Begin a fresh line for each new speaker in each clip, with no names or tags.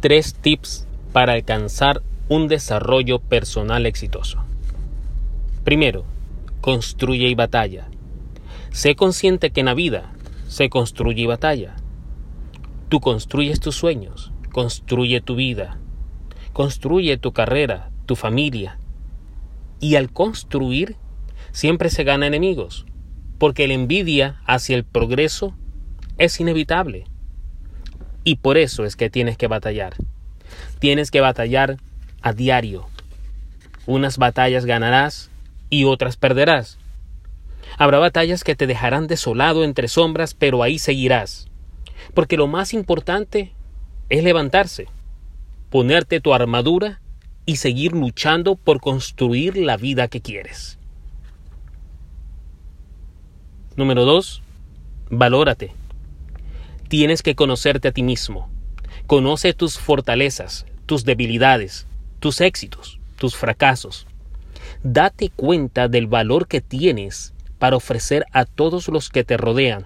tres tips para alcanzar un desarrollo personal exitoso. Primero, construye y batalla. Sé consciente que en la vida se construye y batalla. Tú construyes tus sueños, construye tu vida, construye tu carrera, tu familia. Y al construir, siempre se gana enemigos, porque la envidia hacia el progreso es inevitable. Y por eso es que tienes que batallar. Tienes que batallar a diario. Unas batallas ganarás y otras perderás. Habrá batallas que te dejarán desolado entre sombras, pero ahí seguirás. Porque lo más importante es levantarse, ponerte tu armadura y seguir luchando por construir la vida que quieres. Número 2. Valórate. Tienes que conocerte a ti mismo. Conoce tus fortalezas, tus debilidades, tus éxitos, tus fracasos. Date cuenta del valor que tienes para ofrecer a todos los que te rodean.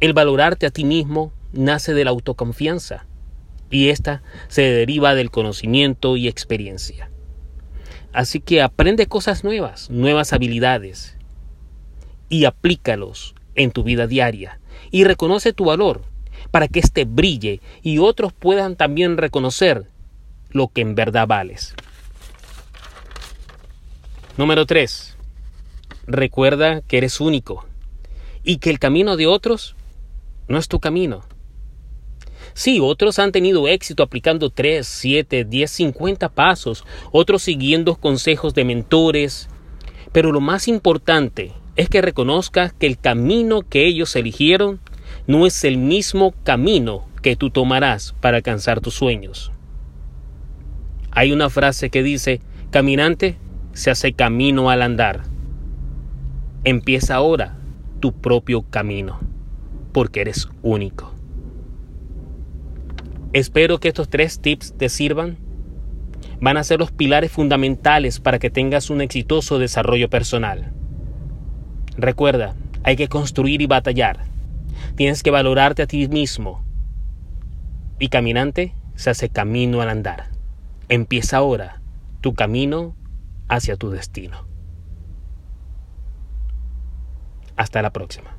El valorarte a ti mismo nace de la autoconfianza y ésta se deriva del conocimiento y experiencia. Así que aprende cosas nuevas, nuevas habilidades y aplícalos en tu vida diaria y reconoce tu valor para que éste brille y otros puedan también reconocer lo que en verdad vales. Número 3. Recuerda que eres único y que el camino de otros no es tu camino. Sí, otros han tenido éxito aplicando 3, 7, 10, 50 pasos, otros siguiendo consejos de mentores, pero lo más importante es que reconozcas que el camino que ellos eligieron no es el mismo camino que tú tomarás para alcanzar tus sueños. Hay una frase que dice, caminante se hace camino al andar. Empieza ahora tu propio camino, porque eres único. Espero que estos tres tips te sirvan. Van a ser los pilares fundamentales para que tengas un exitoso desarrollo personal. Recuerda, hay que construir y batallar. Tienes que valorarte a ti mismo. Y caminante se hace camino al andar. Empieza ahora tu camino hacia tu destino. Hasta la próxima.